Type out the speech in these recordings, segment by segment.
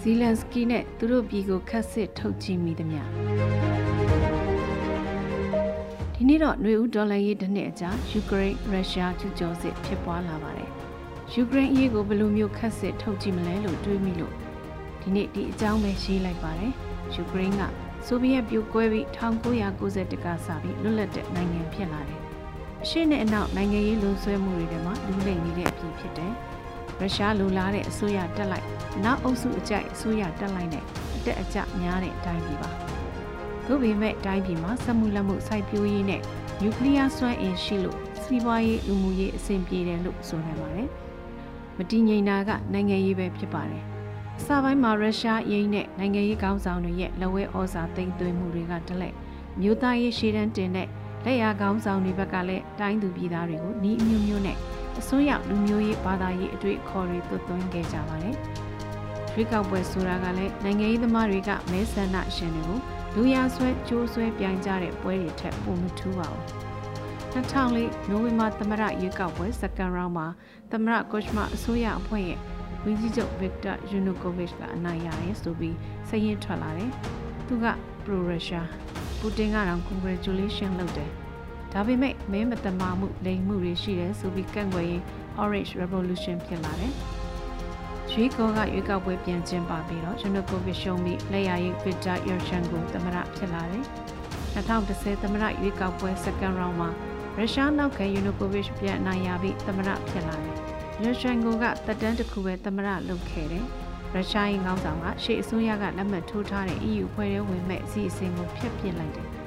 ဇီလန်စကီနဲ့သူတို့ပြည်ကိုခတ်စစ်ထုတ်ကြည့်မိသည်များဒီနေ့တော့ຫນွေဦးဒေါ်လာရေးတစ်နှစ်အကြာယူကရိန်းရုရှားကျူးကျော်စစ်ဖြစ်ပွားလာပါတယ်ယူကရိန်းအရေးကိုဘယ်လိုမျိုးခတ်စစ်ထုတ်ကြည့်မလဲလို့တွေးမိလို့ဒီနေ့ဒီအကြောင်းပဲရေးလိုက်ပါတယ်ယူကရိန်းကဆိုဗီယက်ပြိုကွဲပြီး1991ကစပြီးလွတ်လပ်တဲ့နိုင်ငံဖြစ်လာတယ်အရှေ့နဲ့အနောက်နိုင်ငံရေးလုံဆွဲမှုတွေထဲမှာလူလိမ်နေတဲ့အဖြစ်ဖြစ်တယ် ရုရှားလိုလားတဲ့အစိုးရတက်လိုက်နောက်အုပ်စုအကြိုက်အစိုးရတက်လိုက်နဲ့အတက်အကျများတဲ့အတိုင်းပြည်ပါသို့ပေမဲ့တိုင်းပြည်မှာစက်မှုလက်မှုစိုက်ပျိုးရေးနဲ့နျူကလ িয়ার စွမ်းအင်ရှိလို့စီးပွားရေးလူမှုရေးအဆင်ပြေတယ်လို့ဆိုနိုင်ပါတယ်မတည်ငြိမ်တာကနိုင်ငံရေးပဲဖြစ်ပါတယ်အစပိုင်းမှာရုရှားရင်းနဲ့နိုင်ငံရေးကောင်းဆောင်တွေရဲ့လက်ဝဲဩဇာသိမ်းသွင်းမှုတွေကတလက်မြို့သားရေးရှေ့တန်းတင်တဲ့လက်ရာကောင်းဆောင်တွေဘက်ကလည်းတိုင်းသူပြည်သားတွေကိုဤအမျိုးမျိုးနဲ့ အစိုးရလူမျိုးရေးဘာသာရေးအတွေ့အခေါ်တွေသွတ်သွင်းခဲ့ကြပါတယ်။ရွေးကောက်ပွဲဆိုတာကလည်းနိုင်ငံရေးသမားတွေကမဲဆန္ဒရှင်တွေကိုလူရဆွဲကြိုးဆွဲပြိုင်ကြတဲ့ပွဲတွေထက်ပိုမထူးပါဘူး။2004နိုဝင်ဘာသမရရွေးကောက်ပွဲစကန်ရောင်းမှာသမရကော့ချ်မအစိုးရအဖွဲ့ရဲ့ဝန်ကြီးချုပ်ဗစ်တာယူနိုကိုဗစ်ကအနိုင်ရတယ်ဆိုပြီးစရင်ထွက်လာတယ်။သူကပရိုရုရှားပူတင်ကတော့ congratulation လုပ်တယ်။ဒါပေမဲ့ မဲမတမာမှုလိမ်မှုတွေရှိတယ်ဆိုပြီးကန့်ကွက်ရင် Orange Revolution ဖြစ်လာတယ်။ရွေးကောကရွေးကောက်ပွဲပြန်ကျင်းပပြီးတော့ Yanukovych ရှုံးပြီးလက်ရည် Viktor Yushchenko သမရဖြစ်လာတယ်။2010သမရရွေးကောက်ပွဲ second round မှာရုရှားနောက်ခံ Yanukovych ပြန်အနိုင်ရပြီးသမရဖြစ်လာတယ်။ Yushchenko ကတက်တန်းတစ်ခုပဲသမရလုပ်ခဲ့တယ်။ရုရှားရင်ကောင်းဆောင်ကရှေ့အစိုးရကလက်မှတ်ထိုးထားတဲ့ EU ဖွဲ့ရဲဝင်မဲ့အစီအစဉ်ကိုဖျက်ပစ်လိုက်တယ်။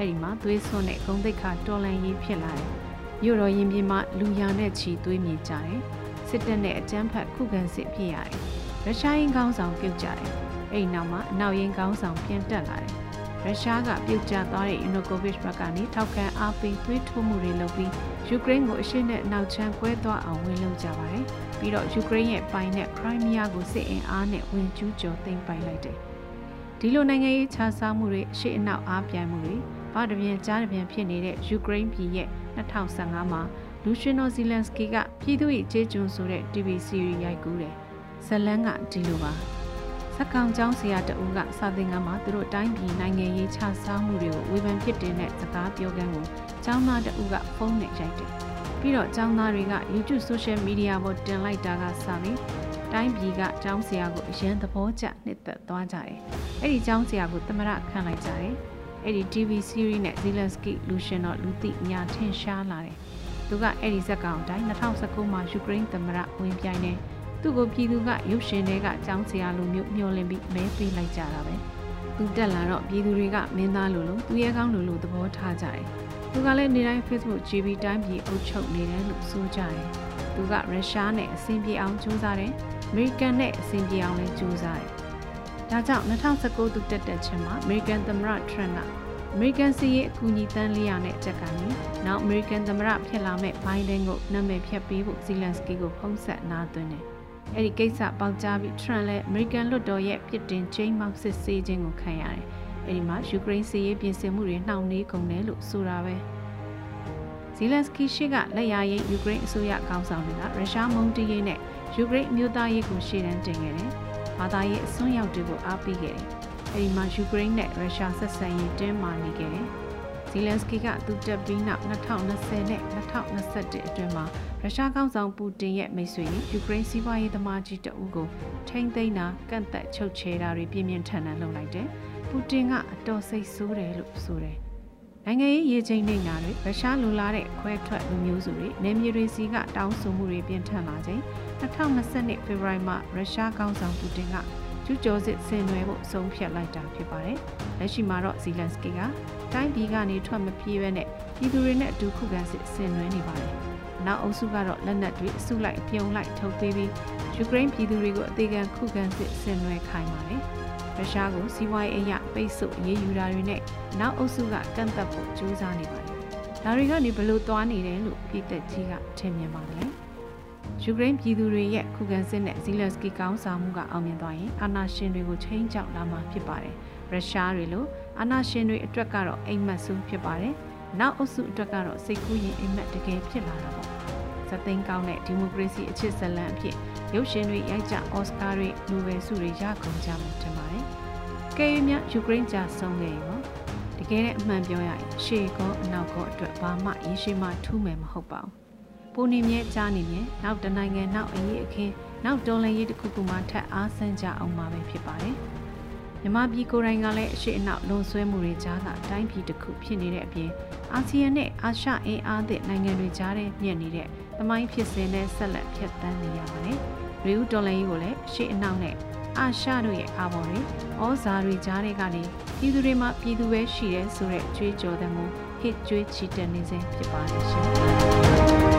အဲဒီမှာသွေးစွန်းတဲ့ဂုံတိတ်ခါတော်လန်ရေးဖြစ်လာတယ်။မြို့တော်ရင်ပြင်မှာလူရနဲ့ချီသွေးမြေကြတယ်။စစ်တပ်နဲ့အကြမ်းဖက်ခုခံစစ်ဖြစ်ရတယ်။ရုရှားရင်ကောင်းဆောင်ပြုတ်ကြတယ်။အဲဒီနောက်မှာအနောက်ရင်ကောင်းဆောင်ပြန်တက်လာတယ်။ရုရှားကပြုတ်ကျသွားတဲ့ Yanukovych ဘက်ကနေထောက်ခံအားပေးသွေးထိုးမှုတွေလုပ်ပြီးယူကရိန်းကိုအရှေ့နဲ့အနောက်ချမ်းကွဲသွားအောင်ဝင်လုံကြပါတယ်။ပြီးတော့ယူကရိန်းရဲ့ပိုင်နဲ့ခရိုင်းမီးယားကိုစစ်အင်အားနဲ့ဝင်ကျူးကျော်သိမ်းပိုက်လိုက်တယ်။ဒီလိုနိုင်ငံရေးခြားစားမှုတွေအရှိအနောက်အားပြိုင်မှုတွေ ဘာတပြင်းကြားတပြင်းဖြစ်နေတဲ့ယူကရိန်းပြည်ရဲ့2015မှာလူရှင်တော်ဇီလန်စကီကပြည်သူ့၏ခြေကျွန်းဆိုတဲ့ TV series ရိုက်ကူးတယ်။ဇလန်ကဒီလိုပါ။စက်ကောင်ကျောင်းဆရာတဦးကစာသင်ခန်းမှာသူတို့တိုင်းပြည်နိုင်ငံရေးခြားစားမှုတွေကိုဝေဖန်ဖြစ်တင်တဲ့စကားပြောကမ်းကိုကျောင်းသားတဦးကဖုန်းနဲ့ရိုက်တယ်။ပြီးတော့ကျောင်းသားတွေက YouTube social media ပေါ်တင်လိုက်တာကစပြီးတိုင်းပြည်ကကျောင်းဆရာကိုအရင်သဘောကျနှစ်သက်သွားကြတယ်။အဲ့ဒီကျောင်းဆရာကိုသမရခံလိုက်ကြတယ်။ အဲ့ဒီ TV series နဲ့ Zelensky လူရှင်တော့လူသိညာထင်ရှားလာတယ်။သူကအဲ့ဒီဇက်ကောင်အတိုင်း2019မှာယူကရိန်းသမရဝင်ပြိုင်နေသူ့ကိုပြည်သူကရုပ်ရှင်တွေကចောင်းဆရာလိုမျိုးမျှော်လင့်ပြီးမဲပေးလိုက်ကြတာပဲ။သူတက်လာတော့ပြည်သူတွေကမင်းသားလိုလိုသူရဲကောင်းလိုလိုသဘောထားကြတယ်။သူကလည်းနေတိုင်း Facebook GB တိုင်းပြည်အုပ်ချုပ်နေတယ်လို့ဆိုကြတယ်။သူကရုရှားနဲ့အဆင်ပြေအောင်ကြိုးစားတယ်။အမေရိကန်နဲ့အဆင်ပြေအောင်လည်းကြိုးစားတယ်။ ဒါကြောင့်2019သူတက်တက်ချင်းမှာအမေရိကန်သမ္မတထရန့်ကအမေရိကန်စီးရေးအကူအညီတန်း400နဲ့ချက်ကနေနောက်အမေရိကန်သမ္မတဖြစ်လာမဲ့ဘိုင်ဒန်ကိုနာမည်ဖြတ်ပေးဖို့ဇီလန်စကီကိုဖုံးဆက်နာသွင်းတယ်။အဲ့ဒီကိစ္စပေါက်ကြားပြီးထရန့်လည်းအမေရိကန်လွှတ်တော်ရဲ့ပြစ်တင်ချိန်မောက်စစ်ဆေးခြင်းကိုခံရတယ်။အဲဒီမှာယူကရိန်းစစ်ရေးပြင်ဆင်မှုတွေနှောင့်နှေးကုန်တယ်လို့ဆိုတာပဲဇီလန်စကီရှိကလက်ရရေးယူကရိန်းအစိုးရကောင်းဆောင်တွေကရုရှားမုန်းတီးရေးနဲ့ယူကရိန်းမျိုးသားရေးကိုရှေ့တန်းတင်ခဲ့တယ်။ ဘာသာရေးအစွန်းရောက်တွေကိုအားပေးခဲ့တယ်။အဲဒီမှာယူကရိန်းနဲ့ရုရှားဆက်ဆံရေးတင်းမာနေခဲ့တယ်။ဇီလန်စကီကသူတက်ပြီးနောက်2020နဲ့2021အတွင်းမှာရုရှားကောင်းဆောင်ပူတင်ရဲ့မိတ်ဆွေယူကရိန်းစီးပွားရေးသမားကြီးတအုပ်ကိုထိမ့်သိမ်းတာကန့်သက်ချုပ်ချယ်တာတွေပြင်းပြင်းထန်ထန်လုပ်လိုက်တယ်။ပူတင်ကအတော်စိတ်ဆိုးတယ်လို့ဆိုတယ်။ နိုင်ငံရေးရေချိန်နေတာတွေရုရှားလူလာတဲ့ခွဲထွက်လူမျိုးစုတွေနေမြေတွေစီကတောင်းဆိုမှုတွေပြင်းထန်လာချိန်2020ဖေဖော်ဝါရီမှာရုရှားကောင်းဆောင်ပူတင်ကကျူးကျော်စစ်ဆင်နွှဲဖို့ဆုံးဖြတ်လိုက်တာဖြစ်ပါတယ်။လက်ရှိမှာတော့ဇီလန်စကီကတိုင်းပြည်ကနေထွက်မပြေးဘဲနဲ့ပြည်သူတွေနဲ့အတူခုခံစစ်ဆင်နွှဲနေပါတယ်။နောက်အုပ်စုကတော့လက်နက်တွေအစုလိုက်ပြုံလိုက်ထုတ်ပေးပြီးယူကရိန်းပြည်သူတွေကိုအသေးခံခုခံစစ်ဆင်နွှဲခိုင်းပါတယ်။ ရုရှားကိုစီးပွားရေးအရပိတ်ဆို့ရေးယူတာတွေနဲ့နောက်အုပ်စုကကန့်သက်ဖို့ကြိုးစားနေပါတယ်။ဒါတွေကနေဘလို့သွားနေတယ်လို့ပြည်သက်ကြီးကထင်မြင်ပါတယ်။ယူကရိန်းပြည်သူတွေရဲ့ခုခံစစ်နဲ့ဇီလက်စကီကောင်းဆောင်မှုကအောင်မြင်သွားရင်အာဏာရှင်တွေကိုချိန်ကြောက်လာမှာဖြစ်ပါတယ်။ရုရှားတွေလိုအာဏာရှင်တွေအတွက်ကတော့အိမ်မက်ဆိုးဖြစ်ပါတယ်။နောက်အုပ်စုအတွက်ကတော့စိတ်ကူးရင်အိမ်မက်တကယ်ဖြစ်လာတာပေါ့။ဇသိန်းကောင်းတဲ့ဒီမိုကရေစီအချစ်ဇလံအဖြစ် ရုပ်ရှင်တွေရိုက်ကြအော်စကာတွေနိုဘယ်ဆုတွေရကုန်ကြမှာတင်ပါတယ်။ကဲရီမြယူကရိန်းကြာဆုံးခဲ့ရောတကယ်နဲ့အမှန်ပြောရရင်ရှေ့ကောအနောက်ကောအတွက်ဘာမှရရှိမှထူးမယ်မဟုတ်ပါဘူး။ပုံနေမြဲကြားနေမြဲနောက်တနိုင်ငံနောက်အရေးအခင်းနောက်တော်လှန်ရေးတစ်ခုခုမှထပ်အားဆန်းကြအောင်မှာပဲဖြစ်ပါတယ်။မြမပြည်ကိုယ်တိုင်ကလည်းအရှိအနောက်လွန်ဆွဲမှုတွေကြားကတိုင်းပြည်တစ်ခုဖြစ်နေတဲ့အပြင်အာဆီယံနဲ့အာရှအင်အားသည့်နိုင်ငံတွေကြားထဲမြင့်နေတဲ့ သမိုင်းဖြစ်စဉ်နဲ့ဆက်လက်ဖြတ်သန်းနေရပါတယ်။ရီဦးတော်လိုင်းကြီးကိုလည်းအရှိအနောက်နဲ့အာရှတို့ရဲ့အာဘော်တွေဩဇာတွေကြားထဲကနေပြည်သူတွေမှာပြည်သူပဲရှိတယ်ဆိုတဲ့ကြွေးကြော်တဲ့မှုဟစ်ကြွေးချီတက်နေစေဖြစ်ပါတယ်ရှင်။